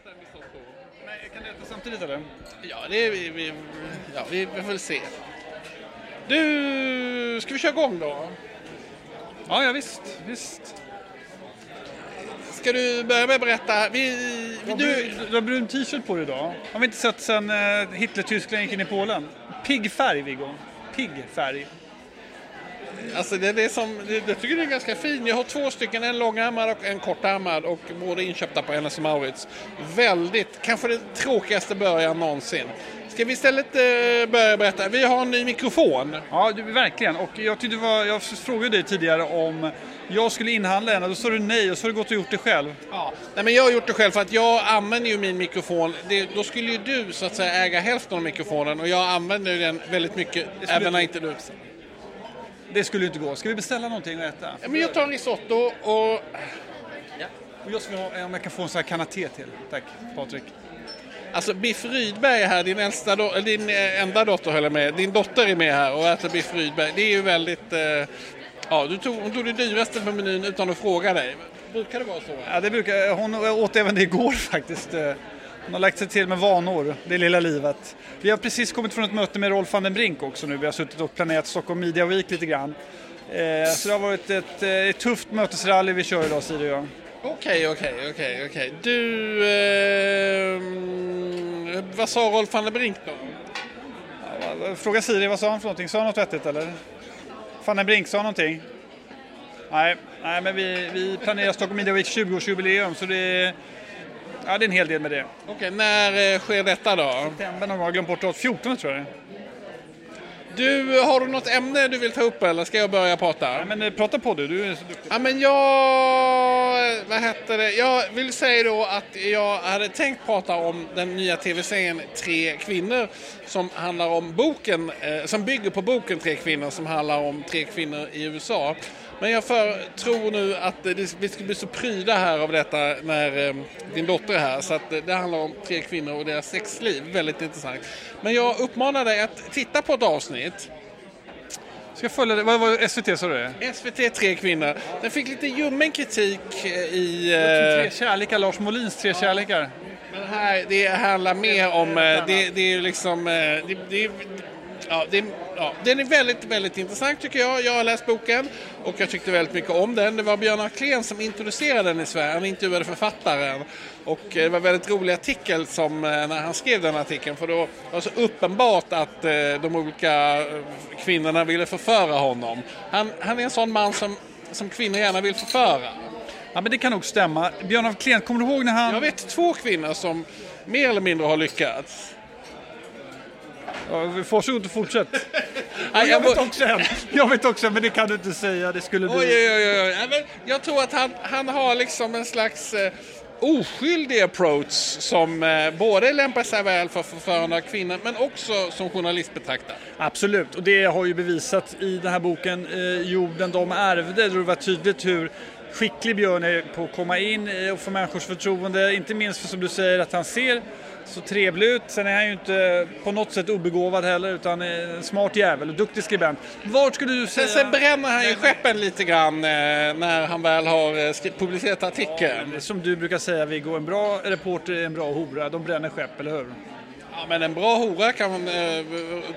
äta en risotto. Nej, kan du äta samtidigt eller? Ja, det är vi, vi, ja, vi, vi får väl se. Du, ska vi köra igång då? Ja, ja visst, visst. Ska du börja med att berätta? Vi, Du, du, du, har brun t-shirt på dig idag. Har vi inte sett sen uh, Hitler-Tyskland gick in i Polen? Pigg färg, Viggo. Pigg färg. Alltså det är det som, det, jag tycker det är ganska fin. Jag har två stycken, en långärmad och en kortärmad och båda inköpta på Hennes Mauritz. Väldigt, kanske den tråkigaste början någonsin. Ska vi istället eh, börja berätta? Vi har en ny mikrofon. Ja, du, verkligen. Och jag, tyckte var, jag frågade dig tidigare om jag skulle inhandla en och då sa du nej och så har du gått och gjort det själv. Ja. Nej, men jag har gjort det själv för att jag använder ju min mikrofon. Det, då skulle ju du så att säga äga hälften av mikrofonen och jag använder den väldigt mycket även när inte du Det skulle inte gå. Ska vi beställa någonting att äta? Ja, Men jag tar en risotto och... Och jag skulle ha, om jag kan få en sån här kanaté till. Tack, Patrik. Alltså Biff Rydberg här, din, äldsta do- din eh, enda dotter höll jag med. Din dotter är med här och äter Biff Rydberg. Det är ju väldigt... Eh, ja, du tog, hon tog det dyraste på menyn utan att fråga dig. Brukar det vara så? Ja, det brukar, hon åt även det igår faktiskt. Hon har lagt sig till med vanor, det lilla livet. Vi har precis kommit från ett möte med Rolf van den Brink också nu. Vi har suttit och planerat Stockholm Media Week lite grann. Eh, Så det har varit ett, eh, ett tufft mötesrally vi kör idag Siri och jag. Okej, okej, okej, okej. Du... Eh, vad sa Rolf van der Brink då? Fråga Siri, vad sa han för någonting? Sa han något vettigt eller? Van den Brink sa någonting? Nej, nej men vi, vi planerar Stockholm Media Week 20-årsjubileum så det är, ja, det är en hel del med det. Okej, när eh, sker detta då? September någon gång, glömt bort året, 14 tror jag. Du, har du något ämne du vill ta upp eller ska jag börja prata? Nej, men eh, prata på du, du är så duktig. Ja, men jag... Vad hette det? Jag vill säga då att jag hade tänkt prata om den nya tv-serien Tre kvinnor som handlar om boken, eh, som bygger på boken Tre kvinnor som handlar om tre kvinnor i USA. Men jag för, tror nu att det, vi ska bli så pryda här av detta när eh, din dotter är här. Så att det, handlar om tre kvinnor och deras sexliv. Väldigt intressant. Men jag uppmanar dig att titta på ett avsnitt. Ska jag följa det? Vad var SVT sa du det? SVT Tre kvinnor. Den fick lite ljummen kritik eh, i... Tre Eh, kärlekar, Lars Molins Tre kärlekar. men här, det handlar mer om... eh, Det, det är ju liksom... Det, det, ja, det, ja, den är väldigt, väldigt intressant tycker jag. Jag har läst boken och jag tyckte väldigt mycket om den. Det var Björn Ahlén som introducerade den i Sverige. Han intervjuade författaren. Och eh, det var en väldigt rolig artikel som, eh, när han skrev den artikeln. För då var det så uppenbart att eh, de olika kvinnorna ville förföra honom. Han, han är en sån man som, som kvinnor gärna vill förföra. Ja men det kan nog stämma. Björn af Kleen, kommer du ihåg när han... Jag vet två kvinnor som mer eller mindre har lyckats. Ja, varsågod och fortsätt. Nej, Jag vet också en. Jag vet också men det kan du inte säga. Det skulle oj, bli... oj, oj, oj. Men jag tror att han, han har liksom en slags eh, oskyldig approach som eh, både lämpar sig väl för förförande av kvinnor men också som journalist betraktar. Absolut, och det har ju bevisat i den här boken eh, Jorden de ärvde. Där det var tydligt hur skicklig Björn är på att komma in och få människors förtroende. Inte minst för som du säger att han ser så trevlig ut. Sen är han ju inte på något sätt obegåvad heller utan är en smart jävel och duktig skribent. Vart skulle du säga... Sen, sen bränner han ju skeppen lite grann eh, när han väl har eh, publicerat artikeln. Som du brukar säga Viggo, en bra reporter är en bra hora. De bränner skepp, eller hur? Ja, men en bra hora kan eh,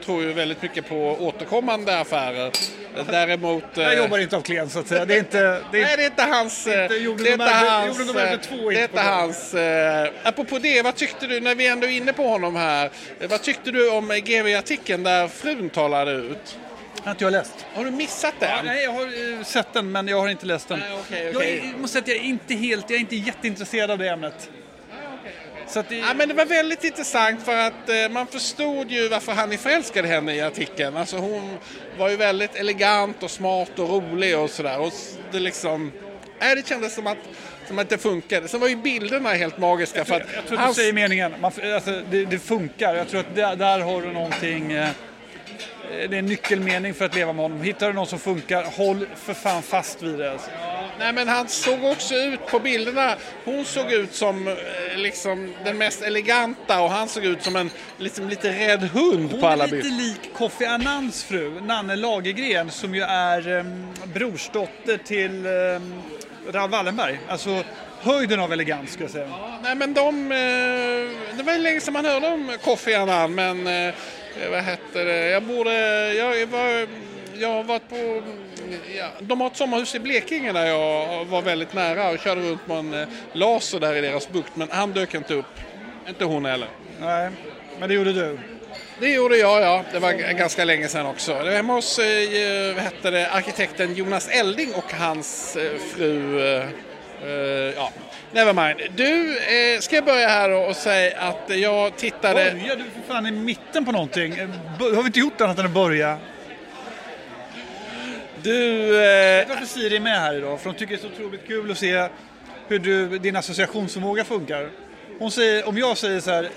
tror ju väldigt mycket på återkommande affärer. Däremot... Jag eh, jobbar inte av Klen så att säga. Det är inte... Det är Nej, det är inte hans... Inte det är inte hans... eh, två Det är inte hans... eh, Apropå det, vad tyckte du, när vi ändå är inne på honom här, vad tyckte du om GV-artikeln där frun talade ut? har inte jag läst. Har du missat den? Ja, nej, jag har eh, sett den men jag har inte läst den. Nej, okej, okej. Jag måste säga att jag är inte helt, jag är inte jätteintresserad av det ämnet. Så det, Ja, men det var väldigt intressant för att eh, man förstod ju varför han är förälskad i henne i artikeln. Alltså hon var ju väldigt elegant och smart och rolig och sådär. Och det liksom... Nej, det kändes som att, som att det funkade. Sen var ju bilderna helt magiska för att... jag tror att du säger meningen. Man, alltså, det, det funkar. Jag tror att där, där har du någonting... Eh, det är en nyckelmening för att leva med honom. Hittar du någon som funkar, håll för fan fast vid det. Alltså. Nej men han såg också ut på bilderna. Hon såg ut som eh, liksom den mest eleganta och han såg ut som en liksom, lite rädd hund Hon på alla är lite bilder. lik Kofi Annans fru, Nanne Lagergren, som ju är um, brorsdotter till um, Raoul Wallenberg. Alltså höjden av elegans skulle jag säga. Ja, nej men de, eh, det var ju länge sedan man hörde om Kofi Annan men eh, vad hette det, jag borde, jag var, jag har varit på, ja, de har ett sommarhus i Blekinge där jag var väldigt nära och körde runt på en eh, laser där i deras bukt men han dök inte upp. Inte hon heller. Nej, men det gjorde du. Det gjorde jag, ja. Det var ganska länge sedan också. Det var hemma hos eh, vad hette det, arkitekten Jonas Elding och hans eh, fru. Eh, ja, never mind. Du, eh, ska jag börja här och, säga att jag tittade... Börjar du för fan i mitten på någonting? Har vi inte gjort annat än att börja? Du... Eh, Varför Siri är med här idag? För hon tycker det är så otroligt kul att se hur du, din associationsförmåga funkar. Hon säger, om jag säger så här,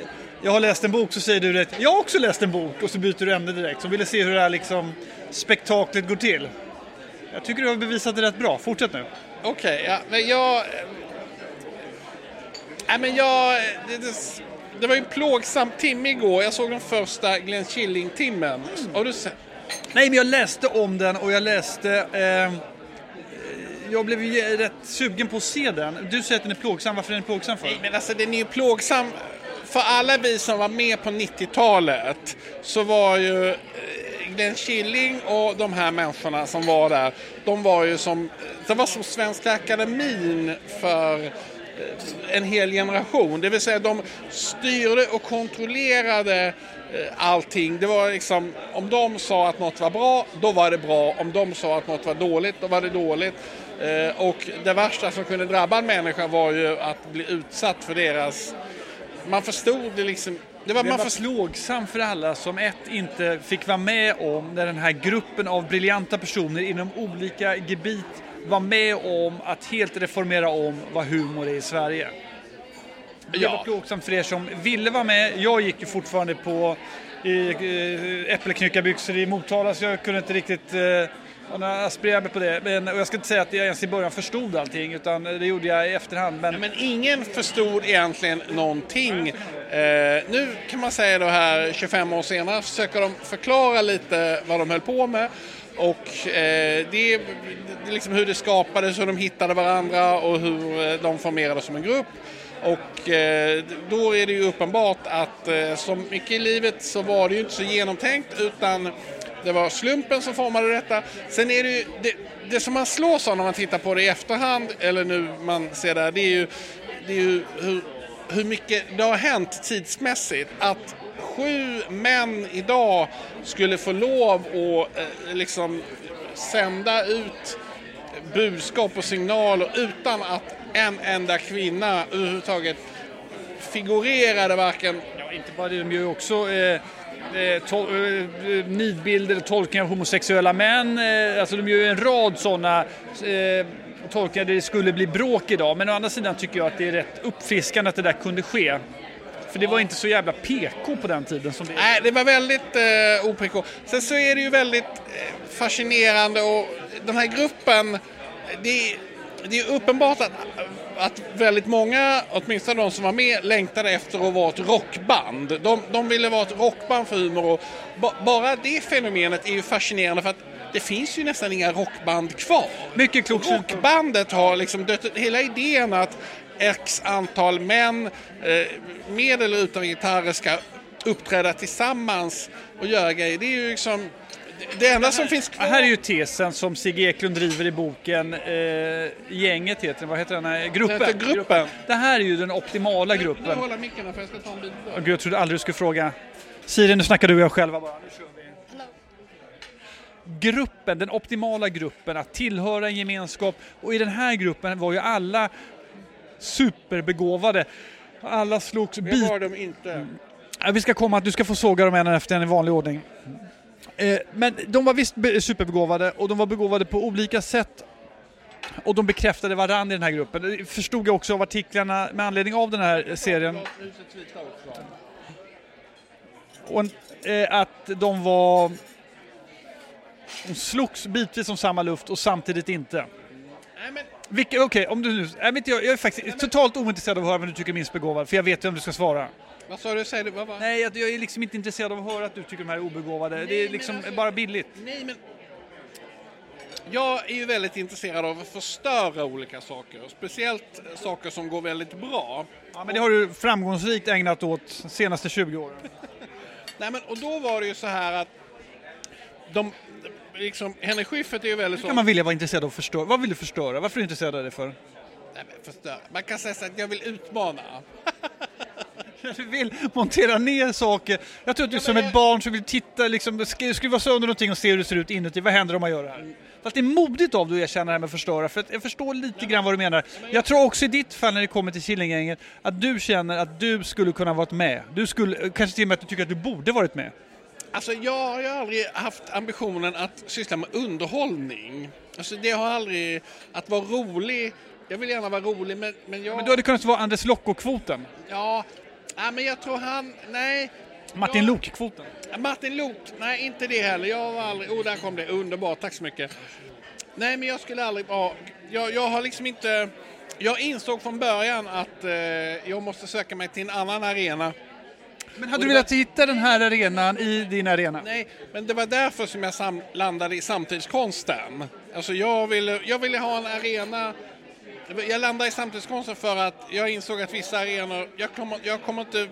jag har läst en bok, så säger du det, jag har också läst en bok och så byter du ämne direkt. Så hon ville se hur det här liksom spektaklet går till. Jag tycker du har bevisat det rätt bra, fortsätt nu. Okej, ja, men jag... eh, Nej, men jag... Det, det, det var ju en plågsam timme igår. Jag såg den första Glenn Killing-timmen. Har du sett? Nej, men jag läste om den och jag läste... Eh, jag blev ju rätt sugen på att se den. Du säger att den är plågsam, varför är den plågsam för? Nej, men alltså den är ju plågsam. För alla vi som var med på 90-talet så var ju eh, Glenn Killing och de här människorna som var där, de var ju som, det var som Svenska Akademin för en hel generation. Det vill säga de styrde och kontrollerade eh, allting. Det var liksom, om de sa att något var bra, då var det bra. Om de sa att något var dåligt, då var det dåligt. Eh, Och det värsta som kunde drabba en människa var ju att bli utsatt för deras... Man förstod det liksom... Det var, Det man var plågsam för alla som ett inte fick vara med om när den här gruppen av briljanta personer inom olika gebit var med om att helt reformera om vad humor är i Sverige. Det Ja. var plågsamt för er som ville vara med. Jag gick ju fortfarande på i, eh, äppelknyckarbyxor i Motala så jag kunde inte riktigt eh, aspirera på det. Men, och jag ska inte säga att jag ens i början förstod allting utan det gjorde jag i efterhand. Men, men ingen förstod egentligen någonting. Eh, nu kan man säga då här 25 år senare försöker de förklara lite vad de höll på med. Och eh, det är liksom hur det skapades, hur de hittade varandra och hur eh, de formerades som en grupp. Och eh, då är det ju uppenbart att eh, som mycket i livet så var det ju inte så genomtänkt utan det var slumpen som formade detta. Sen är det ju, det, det som man slås av när man tittar på det i efterhand, eller nu man ser det här, det är ju, det är ju hur, hur mycket det har hänt tidsmässigt. Att sju män idag skulle få lov att eh, liksom sända ut budskap och signaler utan att en enda kvinna överhuvudtaget figurerade varken Ja, inte bara det, de gör ju också eh, eh, tol- eh, nidbilder och tolkningar av homosexuella män. Eh, alltså de gör ju en rad sådana eh, tolkningar där det skulle bli bråk idag. Men å andra sidan tycker jag att det är rätt uppfriskande att det där kunde ske. För det var inte så jävla PK på den tiden som det är. Nej, det var väldigt eh, OPK. Sen så är det ju väldigt eh, fascinerande och den här gruppen, det, det är uppenbart att, att väldigt många, åtminstone de som var med, längtade efter att vara ett rockband. De, de ville vara ett rockband för humor och ba, bara det fenomenet är ju fascinerande för att det finns ju nästan inga rockband kvar. Mycket klokt. Rockbandet har liksom dött. Hela idén att x antal män eh, med eller utan gitarrer ska uppträda tillsammans och göra grejer. Det är ju liksom det enda som finns Det kvar. här är ju tesen som Sigge Eklund driver i boken eh, Gänget heter den, vad heter den? här? Gruppen. Det heter Gruppen. Det här är ju den optimala Nu gruppen. hålla micken här för jag ska ta en bild. Gud, jag trodde aldrig du skulle fråga. Siri, nu snackar du och jag själva bara. Nu kör vi. Gruppen, den optimala gruppen, att tillhöra en gemenskap. Och i den här gruppen var ju alla superbegåvade. Alla slogs Det var de inte. Vi ska komma att du ska få såga dem en efter en i vanlig ordning. Eh, men de var visst be- superbegåvade och de var begåvade på olika sätt. Och de bekräftade varandra i den här gruppen. Det förstod jag också av artiklarna med anledning av den här serien. Och eh, att de var... De slogs bitvis om samma luft och samtidigt inte. Nej, men Vilka, okej, om du nu... Jag, vet, jag, jag är faktiskt totalt ointresserad av att höra vem du tycker är minst begåvad, för jag vet ju om du ska svara. vad sa du? Säg det. Vad var? Nej, jag, jag är liksom inte intresserad av att höra att du tycker de här är obegåvade. det är liksom bara billigt. Nej, men Jag är ju väldigt intresserad av att förstöra olika saker, speciellt saker som går väldigt bra. Ja, men det har du framgångsrikt ägnat åt de senaste 20 åren. Nej, men, och då var det ju så här att de, liksom, Henrik Schyffert är ju väldigt Hur kan man vilja vara intresserad av att förstöra? Vad vill du förstöra? Varför är du intresserad av det för? Nej, men förstöra. Man kan säga så att jag vill utmana. Du vill montera ner saker. Jag tror att du är som men ett jag- barn som vill titta, liksom, skruva sönder någonting och se hur det ser ut inuti. Vad händer om man gör det här? Fast det är modigt av dig att erkänna det här med att förstöra, för att jag förstår lite grann vad du menar. Jag tror också i ditt fall när det kommer till Killinggänget, att du känner att du skulle kunna varit med. Du skulle, kanske till och med att du tycker att du borde varit med. Alltså jag har ju aldrig haft ambitionen att syssla med underhållning. Alltså det har aldrig, att vara rolig, jag vill gärna vara rolig men, men jag... Men du hade kunnat vara Anders Locko-kvoten. Ja, nej, men jag tror han, nej. Martin Ja. Lok-kvoten. Martin Lok, nej inte det heller. Jag var aldrig, oh där kom det, underbart, tack så mycket. Nej men jag skulle aldrig vara, jag, jag har liksom inte, jag insåg från början att eh, jag måste söka mig till en annan arena. Men hade du velat hitta den här arenan i din arena? Nej, men det var därför som jag sam- landade i samtidskonsten. Alltså jag ville, jag ville ha en arena jag landade i samtidskonsten för att jag insåg att vissa arenor, jag kommer, jag kommer inte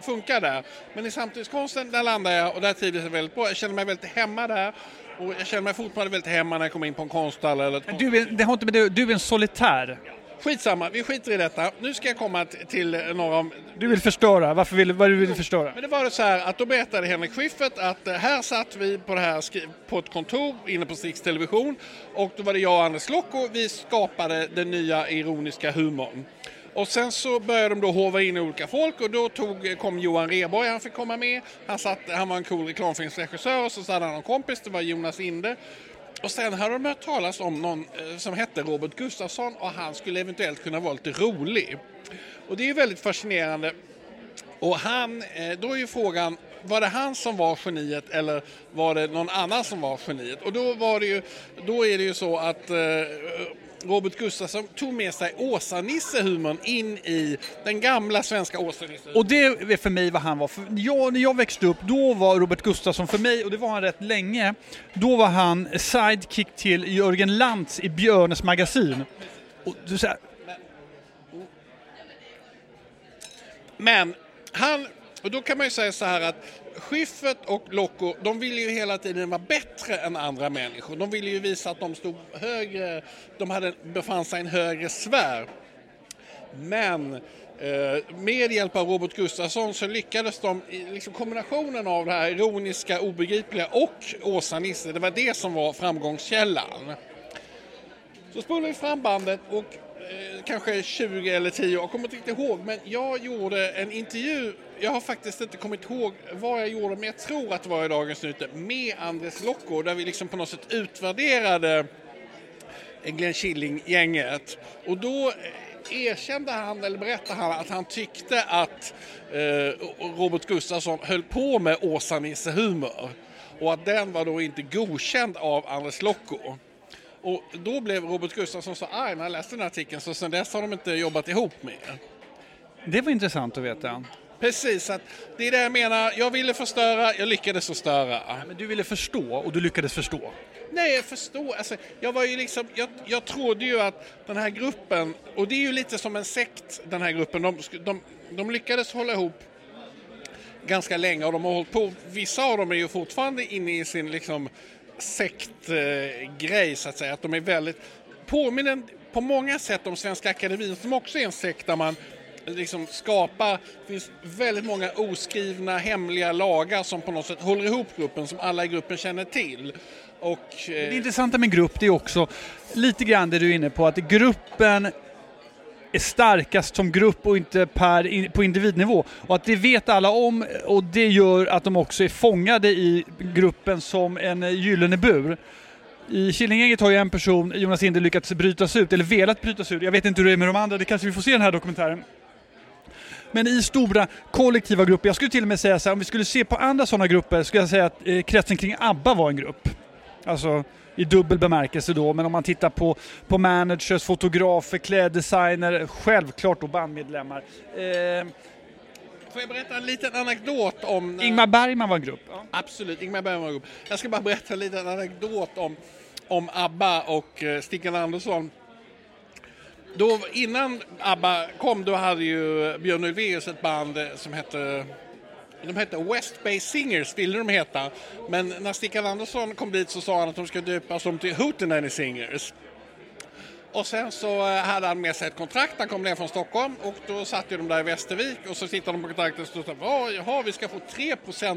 funka där. Men i samtidskonsten, där landade jag och där trivdes jag väldigt bra. Jag kände mig väldigt hemma där. Och jag kände mig fortfarande väldigt hemma när jag kom in på en konsthall eller ett Du är, det har inte med det, du är en solitär. Skitsamma, vi skiter i detta. Nu ska jag komma till några av... Du vill förstöra. Varför vill, vad vill du förstöra? Men det var det så här att då berättade Henrik Schyffert att eh, här satt vi på, det här, på ett kontor inne på Strix Television och då var det jag och Anders Locko, vi skapade den nya ironiska humorn. Och sen så började de då hova in olika folk och då tog, kom Johan Rheborg, han fick komma med. Han, satt, han var en cool reklamfilmsregissör och så hade han en kompis, det var Jonas Inde. Och sen hade de hört talas om någon eh, som hette Robert Gustafsson och han skulle eventuellt kunna vara lite rolig. Och det är ju väldigt fascinerande. Och han, eh, då är ju frågan, var det han som var geniet eller var det någon annan som var geniet? Och då var det ju, då är det ju så att eh, Robert Gustafsson tog med sig Åsa-Nisse-humorn in i den gamla svenska Åsa-Nisse. Och det är för mig vad han var. För jag, när jag växte upp, då var Robert Gustafsson för mig, och det var han rätt länge, då var han sidekick till Jörgen Lantz i Björnes magasin. Och du säger, Men han, och då kan man ju säga så här att Schyffert och Locko, de ville ju hela tiden vara bättre än andra människor. De ville ju visa att de stod högre, de hade, befann sig i en högre sfär. Men eh, med hjälp av Robert Gustafsson så lyckades de, i liksom kombinationen av det här ironiska, obegripliga och Åsa-Nisse, det var det som var framgångskällan. Så spolade vi fram bandet och Eh, kanske 20 eller 10 år, jag kommer inte riktigt ihåg, men jag gjorde en intervju, jag har faktiskt inte kommit ihåg vad jag gjorde, men jag tror att det var i Dagens Nyheter, med Andres Locko, där vi liksom på något sätt utvärderade Glenn Killing-gänget. Och då eh, erkände han, eller berättade han, att han tyckte att eh, Robert Gustafsson höll på med Åsa-Nisse-humor. Och att den var då inte godkänd av Andres Locko. Och då blev Robert Gustafsson så arg när han läste den artikeln så sen dess har de inte jobbat ihop mer. det var intressant att veta. Precis, att det är det jag menar. Jag ville förstöra, jag lyckades förstöra. Men du ville förstå och du lyckades förstå. Nej, jag förstår. Alltså, jag var ju liksom, jag, jag trodde ju att den här gruppen, och det är ju lite som en sekt den här gruppen, de, de, de lyckades hålla ihop ganska länge och de har hållit på, vissa av dem är ju fortfarande inne i sin liksom sektgrej så att säga, att de är väldigt, påminner på många sätt om Svenska Akademin som också är en sekt där man liksom skapar, det finns väldigt många oskrivna hemliga lagar som på något sätt håller ihop gruppen som alla i gruppen känner till. Och, eh, Det intressanta med grupp det är också lite grann det du är inne på, att gruppen är starkast som grupp och inte per, in, på individnivå. Och att det vet alla om och det gör att de också är fångade i gruppen som en gyllene bur. I Killinggänget har ju en person, Jonas Inde, lyckats brytas ut, eller velat brytas ut. Jag vet inte hur det är med de andra, det kanske vi får se i den här dokumentären. Men i stora kollektiva grupper, jag skulle till och med säga så här, om vi skulle se på andra sådana grupper, skulle jag säga att eh, kretsen kring ABBA var en grupp. Alltså i dubbel bemärkelse då, men om man tittar på, på managers, fotografer, kläddesigner, självklart då bandmedlemmar. Eh, Får jag berätta en liten anekdot om... Ingmar Bergman var en grupp. Absolut, Ingmar Bergman var grupp. Jag ska bara berätta en liten anekdot om, om ABBA och eh, Stickan Andersson. Då, innan ABBA kom då hade ju Björn Ulvaeus ett band eh, som hette de hette West Bay Singers, ville de heta. Men när Stickan Andersson kom dit så sa han att de skulle döpas om till Hootenanny Singers. Och sen så eh, hade han med sig ett kontrakt, han kom ner från Stockholm och då satt ju de där i Västervik och så tittade de på kontraktet och sa jaha, vi ska få 3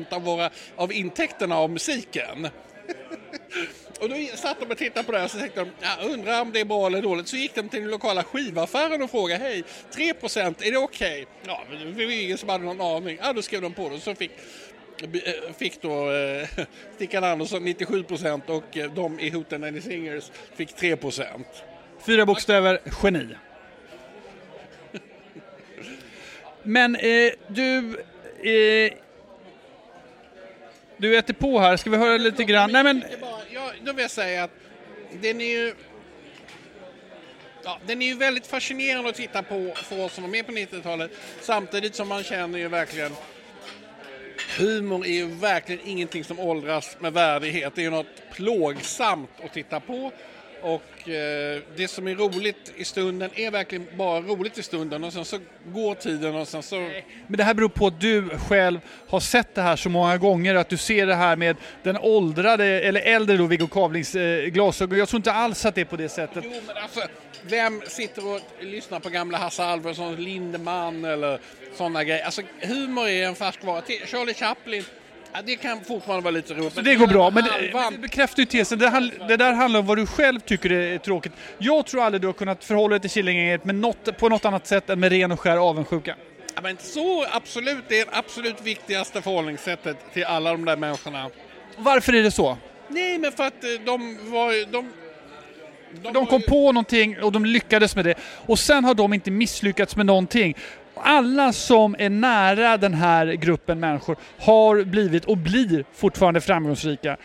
av, våra, av intäkterna av musiken. och då satt de och tittade på det och så tänkte de, ja, undrar om det är bra eller dåligt. Så gick de till den lokala skivaffären och frågade, hej, 3% är det okej? Okay? Ja, det var ingen som hade någon aning. Ja, då skrev de på det och så fick eh, fick då eh, Stickan Andersson 97% och eh, de i Hooten Singers fick 3% Fyra bokstäver, geni. Men eh, du... Eh, du äter på här, ska vi höra lite grann? Nej men... Ja, då vill jag säga att den är ju... Ja, den är ju väldigt fascinerande att titta på för oss som var med på 90-talet. Samtidigt som man känner ju verkligen Humor är ju verkligen ingenting som åldras med värdighet. Det är ju något plågsamt att titta på. Och eh, det som är roligt i stunden är verkligen bara roligt i stunden och sen så går tiden och sen så... Men det här beror på att du själv har sett det här så många gånger, att du ser det här med den åldrade, eller äldre då, Viggo Kavlings eh, glasögon. Jag tror inte alls att det är på det sättet. Jo, men alltså, vem sitter och lyssnar på gamla Hasse Alfredson, Lindemann eller sådana grejer? Alltså humor är en färskvara. Charlie Chaplin Ja, det kan fortfarande vara lite roligt. Så det går bra, men det, det bekräftar ju tesen. Det, det, där handlar om vad du själv tycker är tråkigt. Jag tror aldrig du har kunnat förhålla dig till Killinggänget på något annat sätt än med ren och skär avundsjuka. Ja, men så absolut, det är det absolut viktigaste förhållningssättet till alla de där människorna. Varför är det så? Nej, men för att eh, de var de de, de kom ju... på någonting och de lyckades med det. Och sen har de inte misslyckats med någonting alla som är nära den här gruppen människor har blivit och blir fortfarande framgångsrika.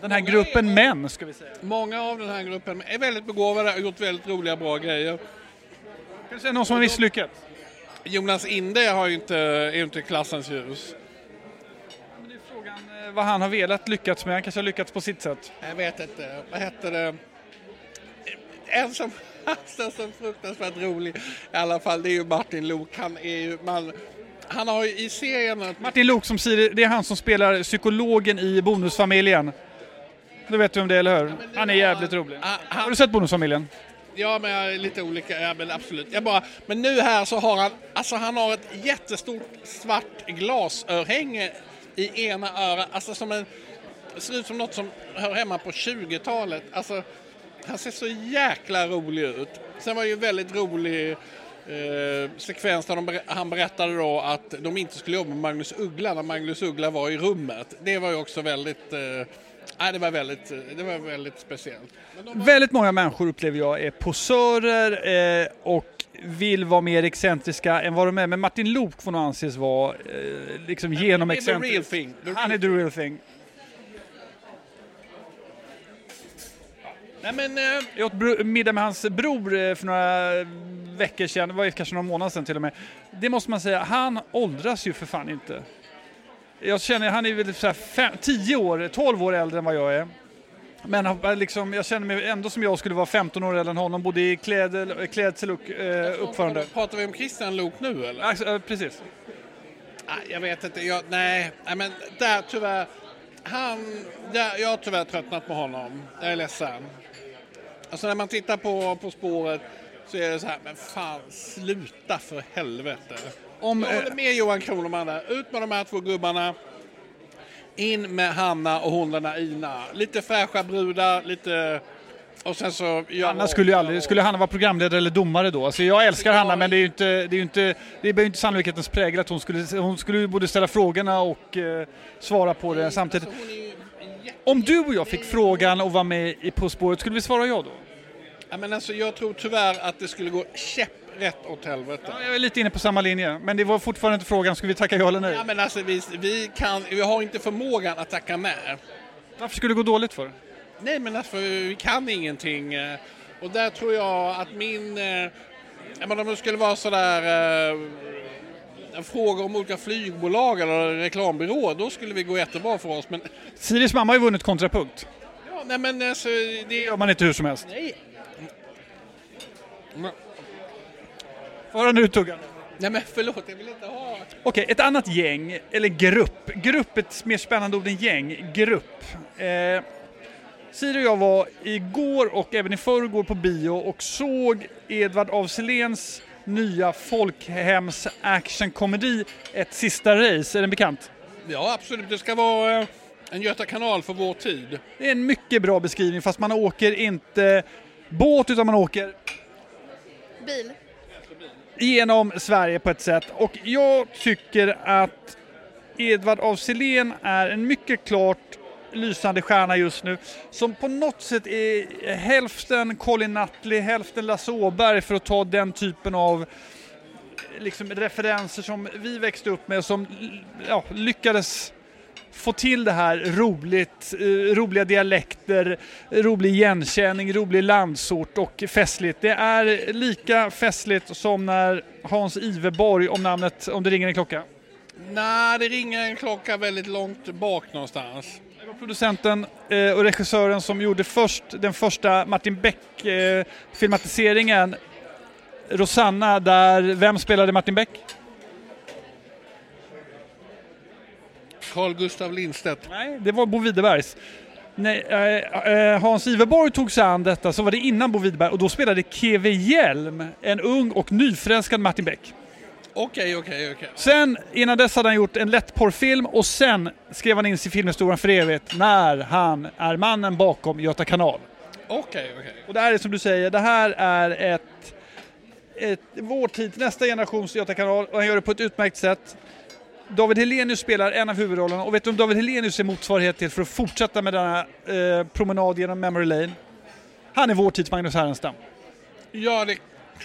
Den här gruppen män, ska vi säga. Många av den här gruppen är väldigt begåvade och gjort väldigt roliga, bra grejer. Kan du säga någon som har misslyckats? Jonas Inde har ju inte, är inte klassens ljus. Men det är frågan eh, vad han har velat lyckats med. Han kanske har lyckats på sitt sätt. Jag vet inte. Vad hette det? En som alltså, så fruktansvärt rolig i alla fall, det är ju Martin Lok. Han är ju, man, han har ju i serien... Martin Lok som säger, det är han som spelar psykologen i Bonusfamiljen. Du vet vem det är, eller hur? Han är jävligt rolig. Han, har du sett Bonusfamiljen? Ja, men jag är lite olika, ja men absolut. Jag bara, men nu här så har han, alltså han har ett jättestort svart glasörhänge i ena örat, alltså som en, ser ut som något som hör hemma på 20-talet. Alltså, han ser så jäkla rolig ut. Sen var det ju en väldigt rolig eh, sekvens där de, han berättade då att de inte skulle jobba med Magnus Uggla när Magnus Uggla var i rummet. Det var ju också väldigt eh, Nej, det var väldigt, det var väldigt speciellt. Var... Väldigt många människor upplever jag är posörer eh, och vill vara mer excentriska än vad de är. Men Martin Lok får nog anses vara eh, liksom genom excentrisk. Han är the real thing. Nej, men, eh, jag åt middag med hans bror eh, för några veckor sedan, det var kanske några månader sedan till och med. Det måste man säga, han åldras ju för fan inte. Jag känner, han är väl så fem, 10 år, 12 år äldre än vad jag är. Men liksom, jag känner mig ändå som jag skulle vara 15 år äldre än honom, både i klädsel och eh, uppförande. Pratar vi om Christian Lok nu eller? Alltså, precis. Jag vet inte, jag, nej, men där tyvärr, han, där, jag har tyvärr tröttnat på honom. Jag är ledsen. Alltså när man tittar på På spåret så är det så här, men fan sluta för helvete. Om, jag håller med Johan Kronoman där. Ut med de här två gubbarna. In med Hanna och hon den Ina. Lite fräscha brudar, lite... Och sen så... Hanna skulle ju aldrig... Skulle Hanna vara programledare eller domare då? Alltså jag älskar Hanna men det är ju inte... Det är ju inte... Det är ju inte sannolikhetens prägel att hon skulle... Hon skulle ju både ställa frågorna och eh, svara på det samtidigt. Alltså Om du och jag fick frågan och var med På spåret, skulle vi svara ja då? Ja, men alltså, jag tror tyvärr att det skulle gå käpprätt åt helvete. Ja, jag är lite inne på samma linje, men det var fortfarande inte frågan, ska vi tacka ja eller nej? Ja, men alltså, vi, vi, kan, vi har inte förmågan att tacka nej. Varför skulle det gå dåligt för? Nej, men alltså, vi kan ingenting. Eh, och där tror jag att min... Eh, men om det skulle vara sådär... Frågor om olika flygbolag eller reklambyråer, då skulle vi gå jättebra för oss. Men, Siris mamma har ju vunnit kontrapunkt. ja, nej men alltså, det... Gör man inte hur som helst. Nej. Nej, Får höra nu tuggan. Nej men förlåt, jag vill inte ha... Okej, ett annat gäng, eller grupp. Grupp är ett mer spännande ord än gäng. Grupp. Eh, Siri och jag var igår och även i förrgår på bio och såg Edvard af nya folkhems actionkomedi Ett sista race. Är den bekant? Ja absolut, det ska vara eh, en Göta kanal för vår tid. Det är en mycket bra beskrivning fast man åker inte båt utan man åker Bil. genom Sverige på ett sätt. Och jag tycker att Edvard af Sillén är en mycket klart lysande stjärna just nu som på något sätt är hälften Colin Nutley, hälften Lasse Åberg för att ta den typen av liksom, referenser som vi växte upp med som ja, lyckades få till det här roligt, eh, roliga dialekter, rolig igenkänning, rolig landsort och festligt. Det är lika festligt som när Hans Iveborg om namnet Om det ringer en klocka. Nej, det ringer en klocka väldigt långt bak någonstans. Var producenten eh, och regissören som gjorde först den första Martin Beck-filmatiseringen Rosanna, där vem spelade Martin Beck? Carl Gustav Lindstedt. Nej, det var Bo Widerbergs. Nej, eh, eh, Hans Iverborg tog sig an detta, så var det innan Bo Widerberg och då spelade KV Hjelm, en ung och nyförälskad Martin Beck. Okej, okej, okej. Sen, innan dess hade han gjort en lättporrfilm och sen skrev han in sig i filmhistorien för evigt när han är mannen bakom Göta kanal. Okej, okej. Och det här är som du säger, det här är ett, ett vår tids, nästa generations Göta kanal och han gör det på ett utmärkt sätt. David Helenius spelar en av huvudrollerna och vet du om David Helenius är motsvarighet till för att fortsätta med denna eh, promenad genom Memory Lane? Han är vår tids Magnus Härenstam. Ja, det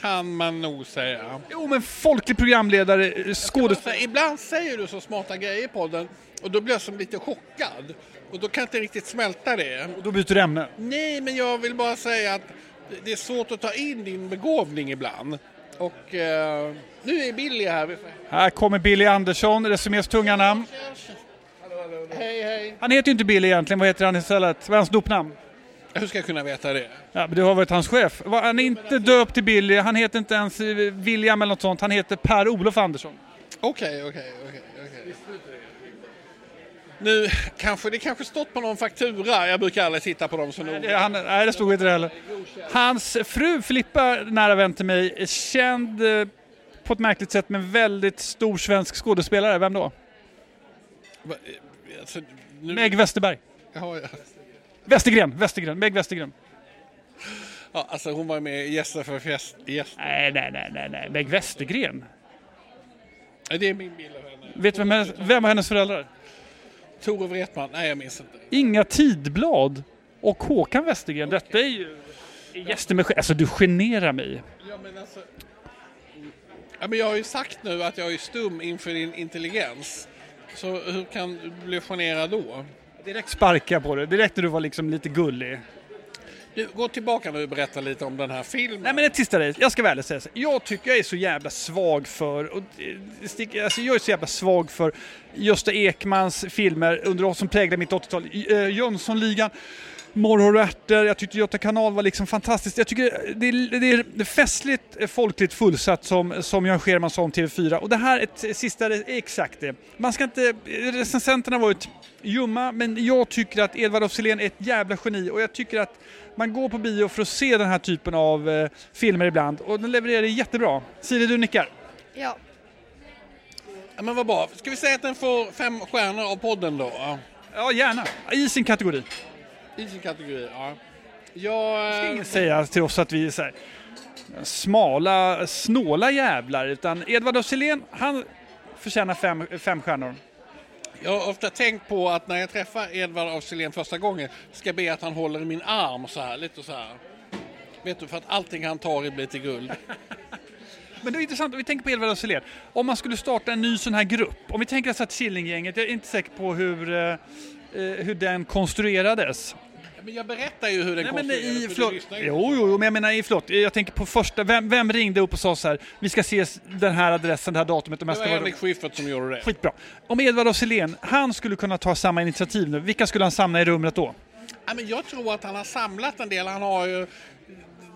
kan man nog säga. Jo men folklig programledare, eh, skådespelare. Ibland säger du så smarta grejer i podden och då blir jag som lite chockad. Och då kan jag inte riktigt smälta det. Då byter du ämne. Nej, men jag vill bara säga att det är svårt att ta in din begåvning ibland. Och eh, nu är Billy här. Här kommer Billy Andersson, Resumés tunga namn. Hej, hej. Han heter ju inte Billy egentligen, vad heter han istället? Vad är hans dopnamn? Hur ska jag kunna veta det? Ja, men du har varit hans chef. Han är inte döpt till Billy, han heter inte ens eh, William eller något sånt, han heter Per-Olof Andersson. Okej, okej, okej. Nu kanske det kanske stått på någon faktura. Jag brukar aldrig titta på dem så noga. Han, nej, det stod inte det heller. Hans fru Filippa, nära vän till mig, är känd eh, på ett märkligt sätt men väldigt stor svensk skådespelare. Vem då? Va- Alltså, nu, Meg Westerberg. ja, ja. Westergren, Westergren, Meg Westergren. Ja, alltså hon var med i Gäster för fest. Gäst. Nej, nej, nej, nej, nej. Meg Westergren. Ja, Det är min bild av henne. Vet du vem, hennes- vem var hennes föräldrar? Tore Wretman. Nej, jag minns inte. Inga Tidblad och Håkan Westergren. Detta är ju... Gäster med... Alltså du generar mig. Ja, men alltså... Ja, men jag har ju sagt nu att jag är stum inför din intelligens. Så hur kan du bli generad då? Direkt sparka på det, direkt när du var liksom lite gullig. Du, gå tillbaka nu och berätta lite om den här filmen. Nej men ett sista race, jag ska väl säga så. Jag tycker jag är så jävla svag för, och det sticker- alltså jag är så jävla svag för Gösta Ekmans filmer under som präglade mitt 80-tal. Uh, Jönssonligan, Morrhår och ärtor, jag tyckte Göta kanal var liksom fantastiskt. Jag tycker det är, det är, festligt, eh, folkligt fullsatt som, som Jan Scherman sa om TV4. Och det här ett sista, race är exakt det. Man ska inte, recensenterna var varit ljumma, men jag tycker att Edvard af är ett jävla geni och jag tycker att man går på bio för att se den här typen av eh, filmer ibland och den levererar det jättebra. Siri, du nickar. Ja. Ja, men vad bra. Ska vi säga att den får fem stjärnor av podden då? Ja, gärna. I sin kategori. I sin kategori, ja. Jag... ska eh, ingen säga till oss att vi är så här, smala, snåla jävlar, utan Edvard af han förtjänar fem, fem stjärnor. Jag har ofta tänkt på att när jag träffar Edvard af första gången ska jag be att han håller i min arm så här, lite så här. Vet du, för att allting han tar i blir till guld. Men det är intressant, om vi tänker på Edvard af. Om man skulle starta en ny sån här grupp, om vi tänker oss att Killinggänget, jag är inte säker på hur, eh, eh, hur den konstruerades. Men jag berättar ju hur den Nej, men i, för förlåt, jo, jo, jo, men jag menar, i- förlåt, jag tänker på första, vem, vem ringde upp och sa så här, vi ska ses den här adressen, det här datumet, här Det var. Henrik Schyffert som gjorde det. Skitbra. Om Edvard af han skulle kunna ta samma initiativ nu, vilka skulle han samla i rummet då? Ja, men jag tror att han har samlat en del. Han har ju...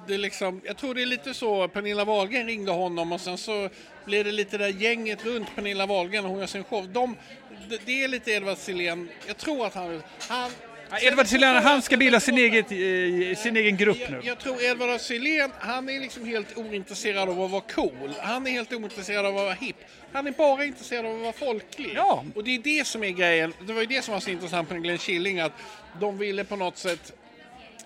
Det liksom, jag tror det är lite så, Pernilla Wahlgren ringde honom och sen så blev det lite det där gänget runt Pernilla Wahlgren och hon gör sin show. De, det, det är lite Edvard Silén. Jag tror att han... han Edvard Sillén, han ska bilda sin, eget, eh, sin egen grupp nu. jag, jag tror Edvard Sillén, han är liksom helt ointresserad av att vara cool. Han är helt ointresserad av att vara hipp. Han är bara intresserad av att vara folklig. Ja. Och det är det som är grejen. Det var ju det som var så intressant med Glenn Killing, att de ville på något sätt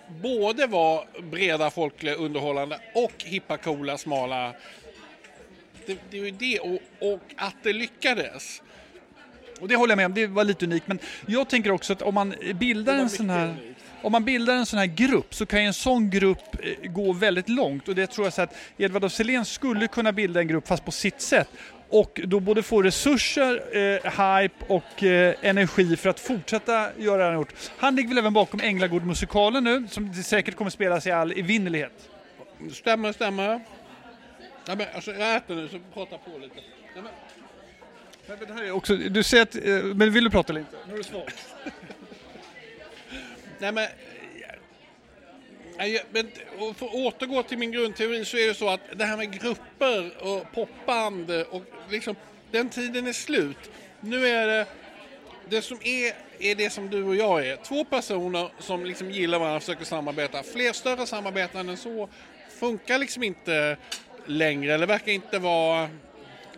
både vara breda, folkliga, underhållande och hippa, coola, smala. Det, det är ju det, och, och att det lyckades. Och det håller jag med om, det var lite unikt. Men jag tänker också att om man bildar en sån här om man bildar en sån här grupp så kan ju en sån grupp eh, gå väldigt långt och det tror jag så att Edvard af skulle kunna bilda en grupp fast på sitt sätt och då både få resurser, eh, hype och eh, energi för att fortsätta göra det han gjort. Han ligger väl även bakom Änglagård-musikalen nu som säkert kommer spelas i all evinnerlighet. Stämmer, stämmer. Ja, men, alltså, jag äter nu, så prata på lite. Ja, men, Men det här är också, du säger att, eh, men vill du prata inte? Nu är du svag. Nej men... ja, men för att återgå till min grundteori så är det så att det här med grupper och popband och liksom den tiden är slut. Nu är det det som är, är det som du och jag är. Två personer som liksom gillar varandra och försöker samarbeta. Fler större samarbeten än så funkar liksom inte längre eller verkar inte vara...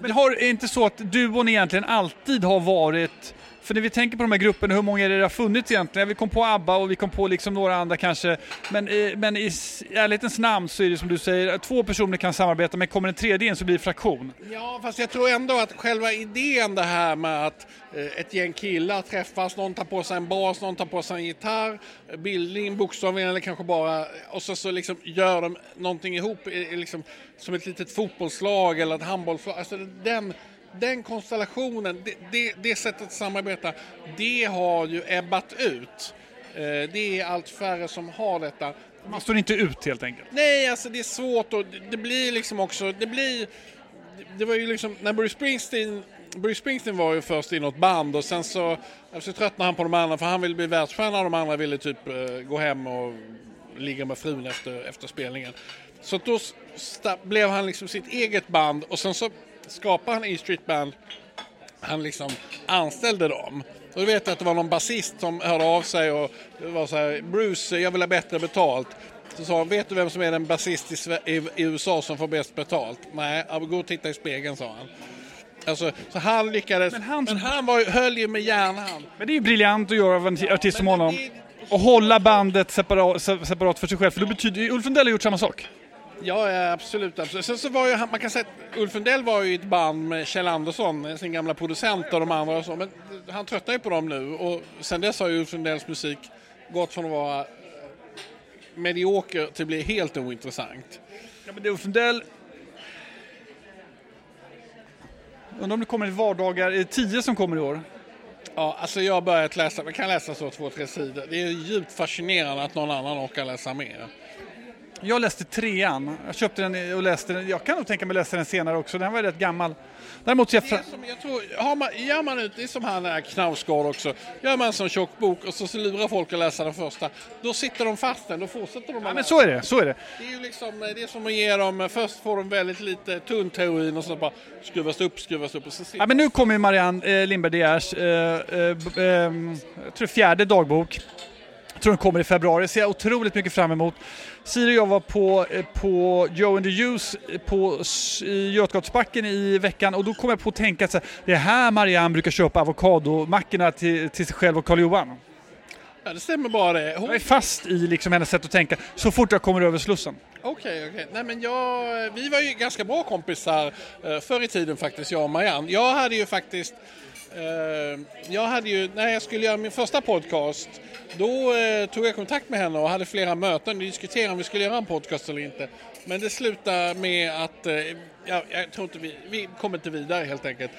Men har är det inte så att duon egentligen alltid har varit för när vi tänker på de här grupperna, hur många är det det har funnits egentligen? Vi kom på ABBA och vi kom på liksom några andra kanske. Men, men i ärlighetens namn så är det som du säger, två personer kan samarbeta men kommer en tredje in så blir det fraktion. Ja, fast jag tror ändå att själva idén det här med att eh, ett gäng killar träffas, någon tar på sig en bas, någon tar på sig en gitarr, bildning bokstavligen eller kanske bara, och så, så liksom gör de någonting ihop, liksom, som ett litet fotbollslag eller ett handbollslag. Alltså den, den konstellationen, det, det, det sättet att samarbeta, det har ju ebbat ut. Eh, Det är allt färre som har detta. Man står inte ut helt enkelt. Nej, alltså det är svårt och det- blir liksom också, det blir, det- var ju liksom, när Bruce Springsteen, Bruce Springsteen var ju först i något band och sen så, så tröttnade han på de andra för han ville bli världsstjärna och de andra ville typ eh, gå hem och ligga med frun efter, efter spelningen. Så då blev han liksom sitt eget band och sen så skapade han E Street Band han liksom anställde dem. Och då vet jag att det var någon basist som hörde av sig och det var så här, Bruce, jag vill ha bättre betalt. Så sa han, vet du vem som är den basist i, i, i USA som får bäst betalt? Nej, gå och titta i spegeln, sa han. Alltså, så han lyckades, men han- han, var, ju- höll ju med järnhand. Men det är ju briljant att göra av en artist som Men honom. Och hålla bandet separat, se- separat för sig själv. För det betyder Ulf Lundell har gjort samma sak. Ja, ja, absolut. absolut. Sen så var ju han, man kan säga att Ulf Lundell var ju i ett band med Kjell Andersson, sin gamla producent och de andra och så. Men han tröttnar ju på dem nu och sen dess har ju Ulf Lundells musik gått från att vara medioker till att bli helt ointressant. Ja, men det är Ulf Lundell... Undrar om det kommer ett vardagar, är det tio som kommer i år? Ja, alltså jag har börjat läsa, jag kan läsa så två, tre sidor. Det är djupt fascinerande att någon annan orkar läsa mer. Jag läste trean. Jag köpte den och läste den. Jag kan nog tänka mig läsa den senare också. Den var rätt gammal. Däremot så jag... Det är Fra... som, jag tror, har man, gör man ut, det är som han där Knausgård också. Gör man en sån tjock bok och så, så lurar folk att läsa den första. Då sitter de fast den, då fortsätter de Ja, men så är det. Så är det. Det är ju liksom, det är som att ge dem, först får de väldigt lite tunt heroin och så bara skruvas upp, skruvas upp och så sitter Ja, men nu kommer Marianne eh, Lindberg De Geers, eh, eh, ehm, jag tror fjärde dagbok. Jag tror den kommer i februari, ser jag otroligt mycket fram emot. Siri och jag var på, eh, på Joe and the Juice eh, på, i Götgatsbacken i veckan och då kom jag på att tänka att det är här Marianne brukar köpa avokadomackorna till, till sig själv och Karl Johan. Ja, det stämmer bara det. Hon... Jag är fast i liksom hennes sätt att tänka så fort jag kommer över Slussen. Okej, okej. Nej men jag, vi var ju ganska bra kompisar eh, förr i tiden faktiskt, jag och Marianne. Jag hade ju faktiskt, eh, jag hade ju, när jag skulle göra min första podcast, då eh, tog jag kontakt med henne och hade flera möten och diskuterade om vi skulle göra en podcast eller inte. Men det slutade med att, eh, ja, jag tror inte vi, vi kom inte vidare helt enkelt.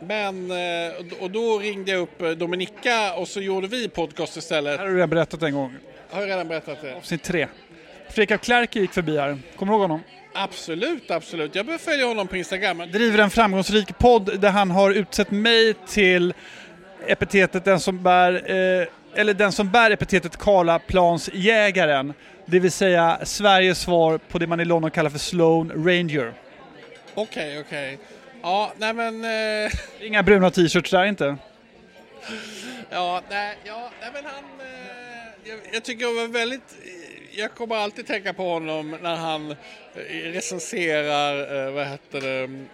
Men, eh, och- då ringde jag upp eh, Dominika och så gjorde vi podcast istället. Det här har du redan berättat en gång. Har jag redan berättat det? Avsnitt tre. Fredrik af Klerker gick förbi här. Kommer du ihåg honom? Absolut, absolut. Jag börjar följa honom på Instagram. driver en framgångsrik podd där han har utsett mig till epitetet den som bär, eh, eller den som bär epitetet Karlaplansjägaren. Det vill säga Sveriges svar på det man i London kallar för Sloan Ranger. Okej, okej. Ja, nej men... Eh, Inga bruna t-shirts där inte. ja, nej, ja, nej men han... Eh, jag, jag tycker det var väldigt... Jag kommer alltid tänka på honom när han eh, recenserar, eh, vad heter det... Mm,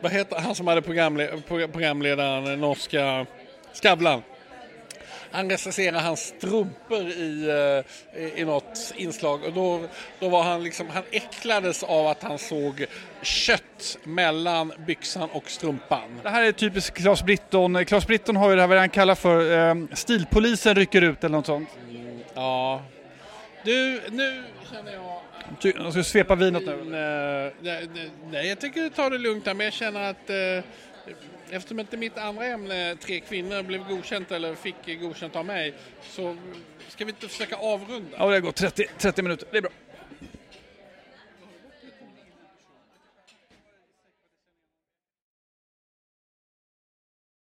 vad heter han som hade programle, programledaren, eh, norska Skavlan? Han recenserar hans strumpor i, eh, i, i något inslag och då, då var han liksom, han äcklades av att han såg kött mellan byxan och strumpan. Det här är typiskt Claes Britton. Eh, Claes Britton har ju det här vad han kallar för eh, stilpolisen rycker ut eller något sånt. Ja. Du, nu känner jag... Ty- ska svepa vinet nu. Nej, nej, nej, jag tycker ta det lugnt här, men jag känner att eh, eftersom inte mitt andra ämne, tre kvinnor, blev godkänt eller fick godkänt av mig så ska vi inte försöka avrunda. Ja, det har gått 30, 30 minuter. Det är bra.